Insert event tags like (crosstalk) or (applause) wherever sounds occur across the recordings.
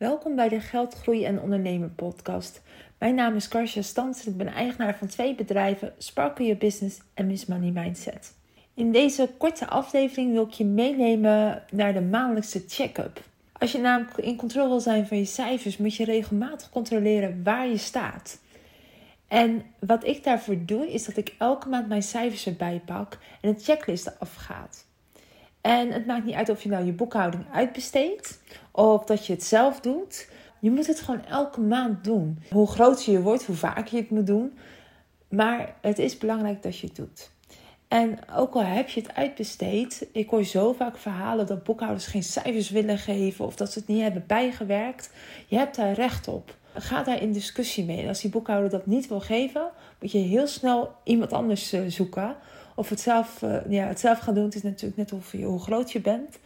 Welkom bij de Geld, Groei en Ondernemen podcast. Mijn naam is Karsja Stans en ik ben eigenaar van twee bedrijven, Sparkle Your Business en Miss Money Mindset. In deze korte aflevering wil ik je meenemen naar de maandelijkse check-up. Als je namelijk in controle wil zijn van je cijfers, moet je regelmatig controleren waar je staat. En wat ik daarvoor doe, is dat ik elke maand mijn cijfers erbij pak en een checklist afgaat. En het maakt niet uit of je nou je boekhouding uitbesteedt of dat je het zelf doet. Je moet het gewoon elke maand doen. Hoe groter je wordt, hoe vaker je het moet doen. Maar het is belangrijk dat je het doet. En ook al heb je het uitbesteed, ik hoor zo vaak verhalen dat boekhouders geen cijfers willen geven of dat ze het niet hebben bijgewerkt. Je hebt daar recht op. Ga daar in discussie mee. En als die boekhouder dat niet wil geven, moet je heel snel iemand anders eh, zoeken. Of het zelf, uh, ja, het zelf gaan doen. Het is natuurlijk net hoe, hoe groot je bent.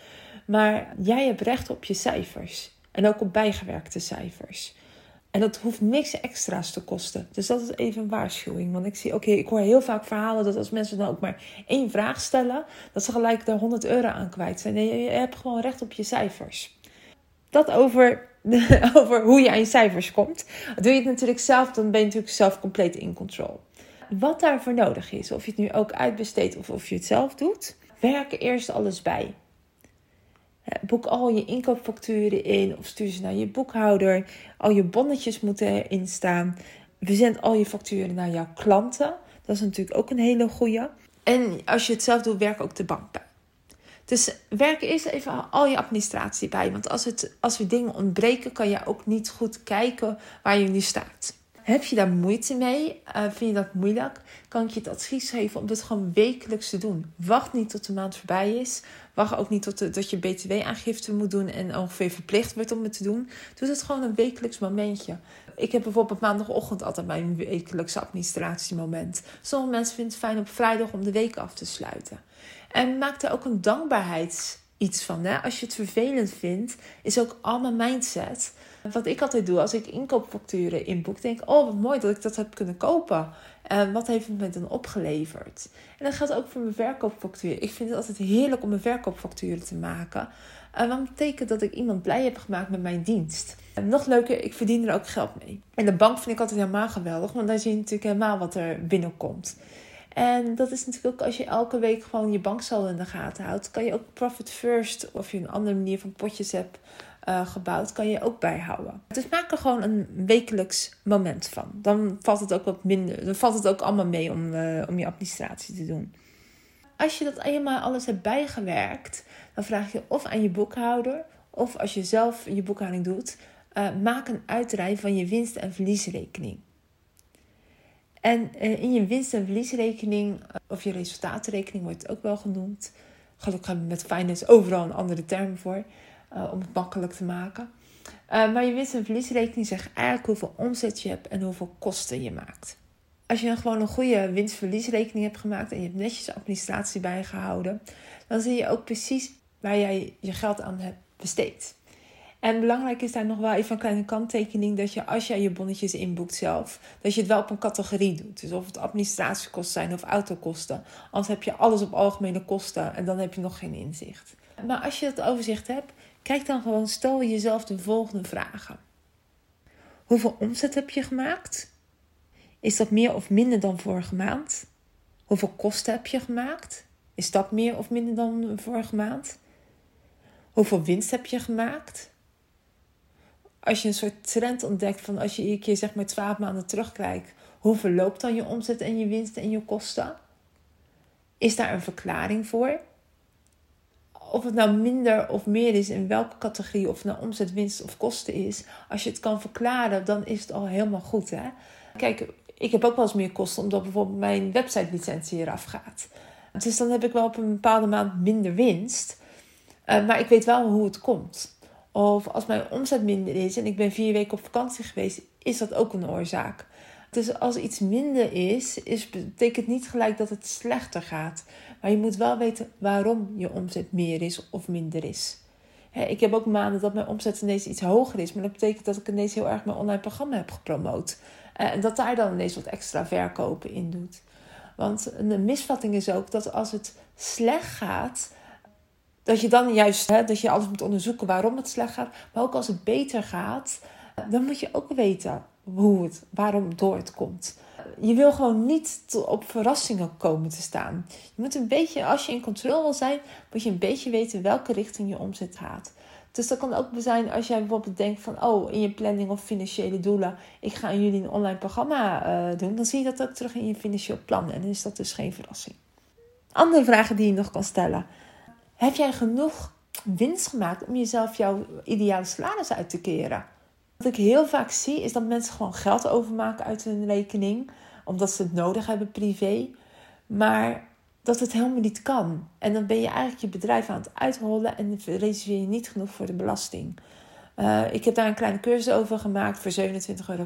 Maar jij hebt recht op je cijfers. En ook op bijgewerkte cijfers. En dat hoeft niks extra's te kosten. Dus dat is even een waarschuwing. Want ik zie, oké, ik hoor heel vaak verhalen dat als mensen dan ook maar één vraag stellen, dat ze gelijk daar 100 euro aan kwijt zijn. Nee, je hebt gewoon recht op je cijfers. Dat over, (laughs) over hoe je aan je cijfers komt. Doe je het natuurlijk zelf, dan ben je natuurlijk zelf compleet in controle. Wat daarvoor nodig is, of je het nu ook uitbesteedt of of je het zelf doet, werk eerst alles bij. Boek al je inkoopfacturen in of stuur ze naar je boekhouder. Al je bonnetjes moeten erin staan. Verzend al je facturen naar jouw klanten. Dat is natuurlijk ook een hele goede. En als je het zelf doet, werk ook de bank bij. Dus werk eerst even al je administratie bij. Want als, het, als er dingen ontbreken, kan je ook niet goed kijken waar je nu staat. Heb je daar moeite mee? Uh, vind je dat moeilijk? Kan ik je het advies geven om dit gewoon wekelijks te doen. Wacht niet tot de maand voorbij is. Wacht ook niet tot dat je btw-aangifte moet doen en ongeveer verplicht wordt om het te doen. Doe het gewoon een wekelijks momentje. Ik heb bijvoorbeeld maandagochtend altijd mijn wekelijkse administratiemoment. Sommige mensen vinden het fijn op vrijdag om de week af te sluiten. En maak er ook een dankbaarheids iets van. Hè? Als je het vervelend vindt, is ook allemaal mindset. Wat ik altijd doe als ik inkoopfacturen inboek, denk ik: Oh, wat mooi dat ik dat heb kunnen kopen. En wat heeft het me dan opgeleverd? En dat geldt ook voor mijn verkoopfactuur. Ik vind het altijd heerlijk om mijn verkoopfacturen te maken. En dat betekent dat ik iemand blij heb gemaakt met mijn dienst. En nog leuker, ik verdien er ook geld mee. En de bank vind ik altijd helemaal geweldig, want daar zie je natuurlijk helemaal wat er binnenkomt. En dat is natuurlijk ook als je elke week gewoon je banksaldo in de gaten houdt, kan je ook profit first of je een andere manier van potjes hebt uh, gebouwd, kan je ook bijhouden. Dus maak er gewoon een wekelijks moment van. Dan valt het ook wat minder, dan valt het ook allemaal mee om, uh, om je administratie te doen. Als je dat eenmaal alles hebt bijgewerkt, dan vraag je of aan je boekhouder, of als je zelf je boekhouding doet, uh, maak een uitrij van je winst- en verliesrekening. En in je winst- en verliesrekening, of je resultaatrekening wordt het ook wel genoemd. Gelukkig hebben we met finance overal een andere term voor. Uh, om het makkelijk te maken. Uh, maar je winst- en verliesrekening zegt eigenlijk hoeveel omzet je hebt en hoeveel kosten je maakt. Als je dan gewoon een goede winst-verliesrekening hebt gemaakt en je hebt netjes administratie bijgehouden, dan zie je ook precies waar jij je geld aan hebt besteed. En belangrijk is daar nog wel even een kleine kanttekening dat je als jij je bonnetjes inboekt zelf, dat je het wel op een categorie doet. Dus of het administratiekosten zijn of autokosten. Anders heb je alles op algemene kosten en dan heb je nog geen inzicht. Maar als je dat overzicht hebt, Kijk dan gewoon, stel jezelf de volgende vragen. Hoeveel omzet heb je gemaakt? Is dat meer of minder dan vorige maand? Hoeveel kosten heb je gemaakt? Is dat meer of minder dan vorige maand? Hoeveel winst heb je gemaakt? Als je een soort trend ontdekt van als je iedere keer zeg maar 12 maanden terugkijkt, hoeveel loopt dan je omzet en je winst en je kosten? Is daar een verklaring voor? Of het nou minder of meer is in welke categorie, of het nou omzet, winst of kosten is, als je het kan verklaren, dan is het al helemaal goed. Hè? Kijk, ik heb ook wel eens meer kosten omdat bijvoorbeeld mijn website licentie eraf gaat. Dus dan heb ik wel op een bepaalde maand minder winst. Uh, maar ik weet wel hoe het komt. Of als mijn omzet minder is en ik ben vier weken op vakantie geweest, is dat ook een oorzaak. Dus als iets minder is, is, betekent niet gelijk dat het slechter gaat. Maar je moet wel weten waarom je omzet meer is of minder is. ik heb ook maanden dat mijn omzet ineens iets hoger is. Maar dat betekent dat ik ineens heel erg mijn online programma heb gepromoot. Eh, en dat daar dan ineens wat extra verkopen in doet. Want een misvatting is ook dat als het slecht gaat, dat je dan juist, dat je alles moet onderzoeken waarom het slecht gaat. Maar ook als het beter gaat, dan moet je ook weten hoe het, waarom door het komt. Je wil gewoon niet op verrassingen komen te staan. Je moet een beetje, als je in controle wil zijn, moet je een beetje weten welke richting je omzet gaat. Dus dat kan ook zijn als jij bijvoorbeeld denkt van, oh, in je planning of financiële doelen, ik ga aan jullie een online programma uh, doen, dan zie je dat ook terug in je financieel plan. En dan is dat dus geen verrassing. Andere vragen die je nog kan stellen. Heb jij genoeg winst gemaakt om jezelf jouw ideale salaris uit te keren? Wat ik heel vaak zie is dat mensen gewoon geld overmaken uit hun rekening, omdat ze het nodig hebben privé, maar dat het helemaal niet kan. En dan ben je eigenlijk je bedrijf aan het uithollen en reserveer je niet genoeg voor de belasting. Uh, ik heb daar een kleine cursus over gemaakt voor 27,50 euro.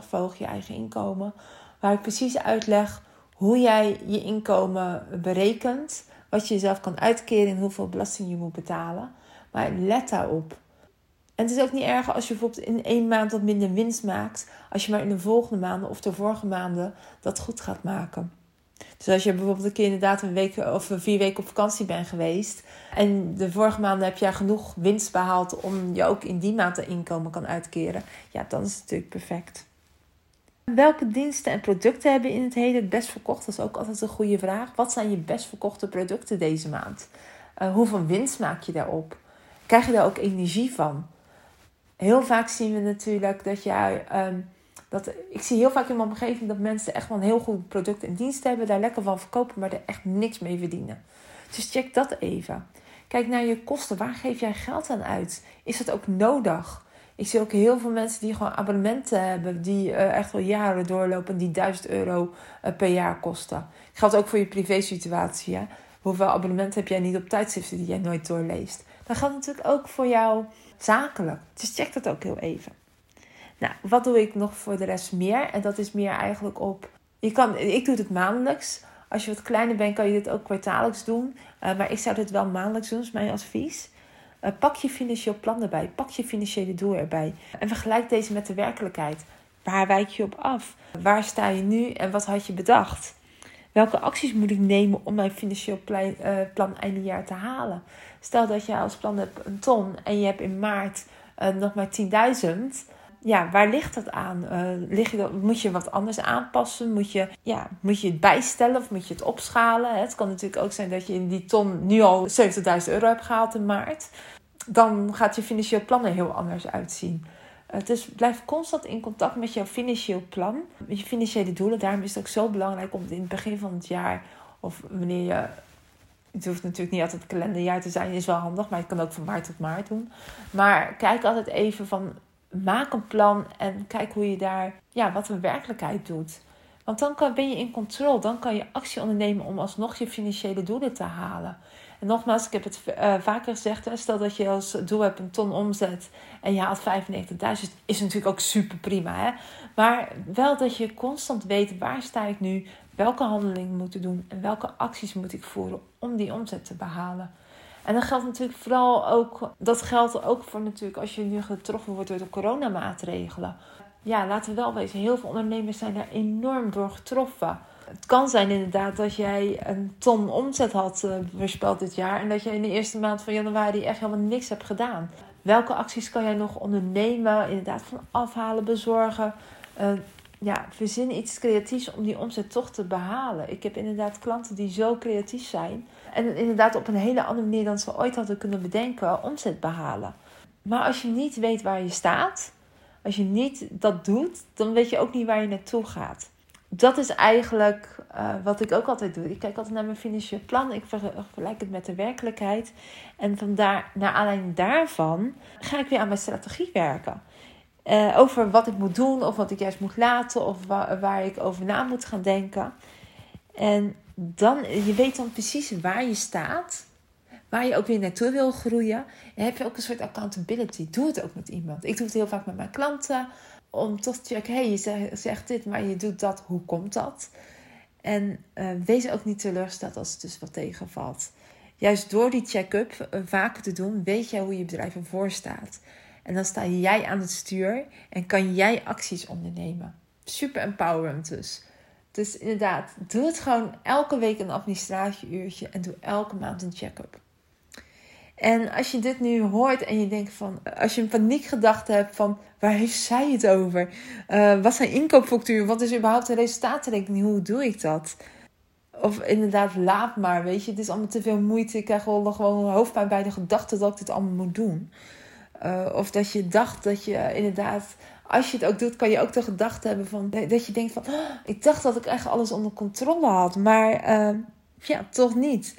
Verhoog je eigen inkomen. Waar ik precies uitleg hoe jij je inkomen berekent. Wat je jezelf kan uitkeren en hoeveel belasting je moet betalen. Maar let daarop. En het is ook niet erg als je bijvoorbeeld in één maand wat minder winst maakt. Als je maar in de volgende maanden of de vorige maanden dat goed gaat maken. Dus als je bijvoorbeeld een keer inderdaad een week of vier weken op vakantie bent geweest. En de vorige maanden heb je genoeg winst behaald om je ook in die maand de inkomen kan uitkeren. Ja, dan is het natuurlijk perfect. Welke diensten en producten hebben in het heden het best verkocht? Dat is ook altijd een goede vraag. Wat zijn je best verkochte producten deze maand? Uh, hoeveel winst maak je daarop? Krijg je daar ook energie van? Heel vaak zien we natuurlijk dat jij. Ehm, dat, ik zie heel vaak in mijn omgeving dat mensen echt wel een heel goed product en dienst hebben, daar lekker van verkopen, maar er echt niks mee verdienen. Dus check dat even. Kijk naar je kosten. Waar geef jij geld aan uit? Is dat ook nodig? Ik zie ook heel veel mensen die gewoon abonnementen hebben, die uh, echt wel jaren doorlopen, die 1000 euro uh, per jaar kosten. Geldt ook voor je privé-situatie. Hoeveel abonnementen heb jij niet op tijdschriften die jij nooit doorleest? Dat geldt natuurlijk ook voor jou zakelijk. Dus check dat ook heel even. Nou, wat doe ik nog voor de rest meer? En dat is meer eigenlijk op. Je kan, ik doe het maandelijks. Als je wat kleiner bent, kan je dit ook kwartaallijks doen. Uh, maar ik zou dit wel maandelijks doen, is mijn advies. Uh, pak je financieel plan erbij. Pak je financiële doel erbij. En vergelijk deze met de werkelijkheid. Waar wijk je op af? Waar sta je nu en wat had je bedacht? Welke acties moet ik nemen om mijn financieel plan, uh, plan einde jaar te halen? Stel dat je als plan hebt een ton en je hebt in maart nog maar 10.000 ja, waar ligt dat aan? Uh, lig je dat, moet je wat anders aanpassen? Moet je, ja, moet je het bijstellen of moet je het opschalen? Het kan natuurlijk ook zijn dat je in die ton nu al 70.000 euro hebt gehaald in maart. Dan gaat je financieel plan er heel anders uitzien. Uh, dus blijf constant in contact met jouw financieel plan, met je financiële doelen. Daarom is het ook zo belangrijk om in het begin van het jaar of wanneer je het hoeft natuurlijk niet altijd het kalenderjaar te zijn, is wel handig, maar je kan ook van maart tot maart doen. Maar kijk altijd even van maak een plan en kijk hoe je daar, ja, wat een werkelijkheid doet. Want dan ben je in controle. Dan kan je actie ondernemen om alsnog je financiële doelen te halen. En nogmaals, ik heb het uh, vaker gezegd. Stel dat je als doel hebt een ton omzet en je haalt 95.000. Is natuurlijk ook super prima. Hè? Maar wel dat je constant weet waar sta ik nu. Welke handelingen moet ik doen. En welke acties moet ik voeren om die omzet te behalen. En dat geldt natuurlijk vooral ook, dat geldt ook voor natuurlijk als je nu getroffen wordt door de coronamaatregelen. Ja, laten we wel wezen, heel veel ondernemers zijn daar enorm door getroffen. Het kan zijn inderdaad dat jij een ton omzet had uh, voorspeld dit jaar en dat je in de eerste maand van januari echt helemaal niks hebt gedaan. Welke acties kan jij nog ondernemen? Inderdaad, van afhalen, bezorgen. Uh, ja, verzin iets creatiefs om die omzet toch te behalen. Ik heb inderdaad klanten die zo creatief zijn. En inderdaad op een hele andere manier dan ze ooit hadden kunnen bedenken, omzet behalen. Maar als je niet weet waar je staat, als je niet dat doet, dan weet je ook niet waar je naartoe gaat. Dat is eigenlijk uh, wat ik ook altijd doe. Ik kijk altijd naar mijn financieel plan. Ik vergelijk het met de werkelijkheid. En vandaar, naar aanleiding daarvan ga ik weer aan mijn strategie werken. Uh, over wat ik moet doen, of wat ik juist moet laten, of waar, waar ik over na moet gaan denken. En dan, je weet dan precies waar je staat, waar je ook weer naartoe wil groeien. En heb je ook een soort accountability. Doe het ook met iemand. Ik doe het heel vaak met mijn klanten, om toch te checken, hey, je zegt, dit, maar je doet dat, hoe komt dat? En uh, wees ook niet teleurgesteld als het dus wat tegenvalt. Juist door die check-up uh, vaker te doen, weet jij hoe je bedrijf ervoor staat. En dan sta jij aan het stuur en kan jij acties ondernemen. Super empowerend dus. Dus inderdaad, doe het gewoon elke week een administratieuurtje en doe elke maand een check-up. En als je dit nu hoort en je denkt van, als je een paniekgedachte hebt van, waar heeft zij het over? Uh, wat zijn inkoopfactuur? Wat is überhaupt de resultatenrekening? Hoe doe ik dat? Of inderdaad, laat maar, weet je. Het is allemaal te veel moeite. Ik krijg wel gewoon hoofdpijn bij de gedachte dat ik dit allemaal moet doen. Uh, of dat je dacht dat je inderdaad, als je het ook doet, kan je ook de gedachte hebben van dat je denkt van, oh, ik dacht dat ik echt alles onder controle had, maar ja, toch niet.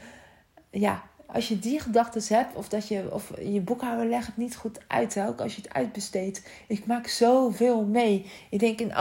Ja, als je die gedachten hebt, of dat je, of je boekhouder legt het niet goed uit, ook als je het uitbesteedt. Ik maak zoveel mee. Ik denk in 98%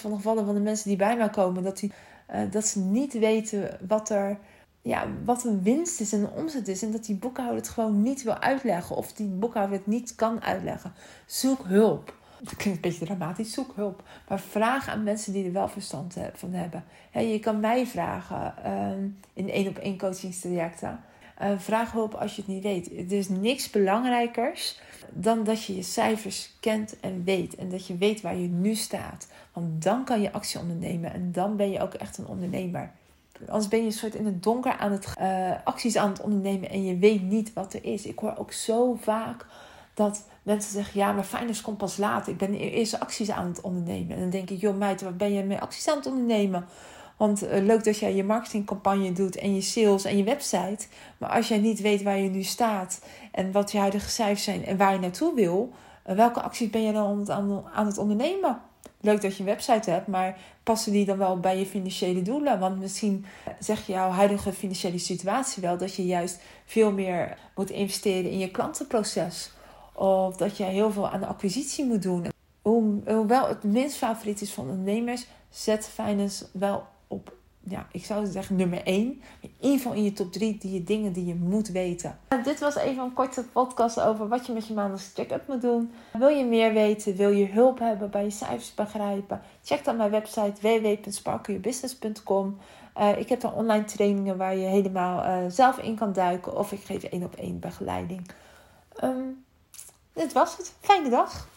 van de gevallen van de mensen die bij mij komen, dat, die, uh, dat ze niet weten wat er. Ja, wat een winst is en een omzet is. En dat die boekhouder het gewoon niet wil uitleggen. Of die boekhouder het niet kan uitleggen. Zoek hulp. Dat klinkt een beetje dramatisch, zoek hulp. Maar vraag aan mensen die er wel verstand van hebben. je kan mij vragen um, in één op één coachingstrajecten. Uh, vraag hulp als je het niet weet. Er is niks belangrijkers dan dat je je cijfers kent en weet. En dat je weet waar je nu staat. Want dan kan je actie ondernemen. En dan ben je ook echt een ondernemer. Anders ben je een soort in het donker aan het uh, acties aan het ondernemen. En je weet niet wat er is. Ik hoor ook zo vaak dat mensen zeggen: Ja, maar finance komt pas later. Ik ben eerst acties aan het ondernemen. En dan denk ik: Joh, meid, wat ben je met acties aan het ondernemen? Want uh, leuk dat jij je marketingcampagne doet en je sales en je website. Maar als jij niet weet waar je nu staat en wat je huidige cijfers zijn en waar je naartoe wil, uh, welke acties ben je dan aan, het ondernemen? Leuk dat je een website hebt, maar passen die dan wel bij je financiële doelen? Want misschien zeg je jouw huidige financiële situatie wel dat je juist veel meer moet investeren in je klantenproces. Of dat je heel veel aan de acquisitie moet doen. Hoewel het minst favoriet is van ondernemers, zet finance wel op, ja, ik zou zeggen nummer 1. In ieder geval in je top 3 die je dingen die je moet weten. Dit was even een korte podcast over wat je met je maandelijkse check-up moet doen. Wil je meer weten? Wil je hulp hebben bij je cijfers begrijpen? Check dan mijn website www.sparkleyourbusiness.com. Uh, ik heb dan online trainingen waar je helemaal uh, zelf in kan duiken. Of ik geef één op één begeleiding. Um, dit was het. Fijne dag.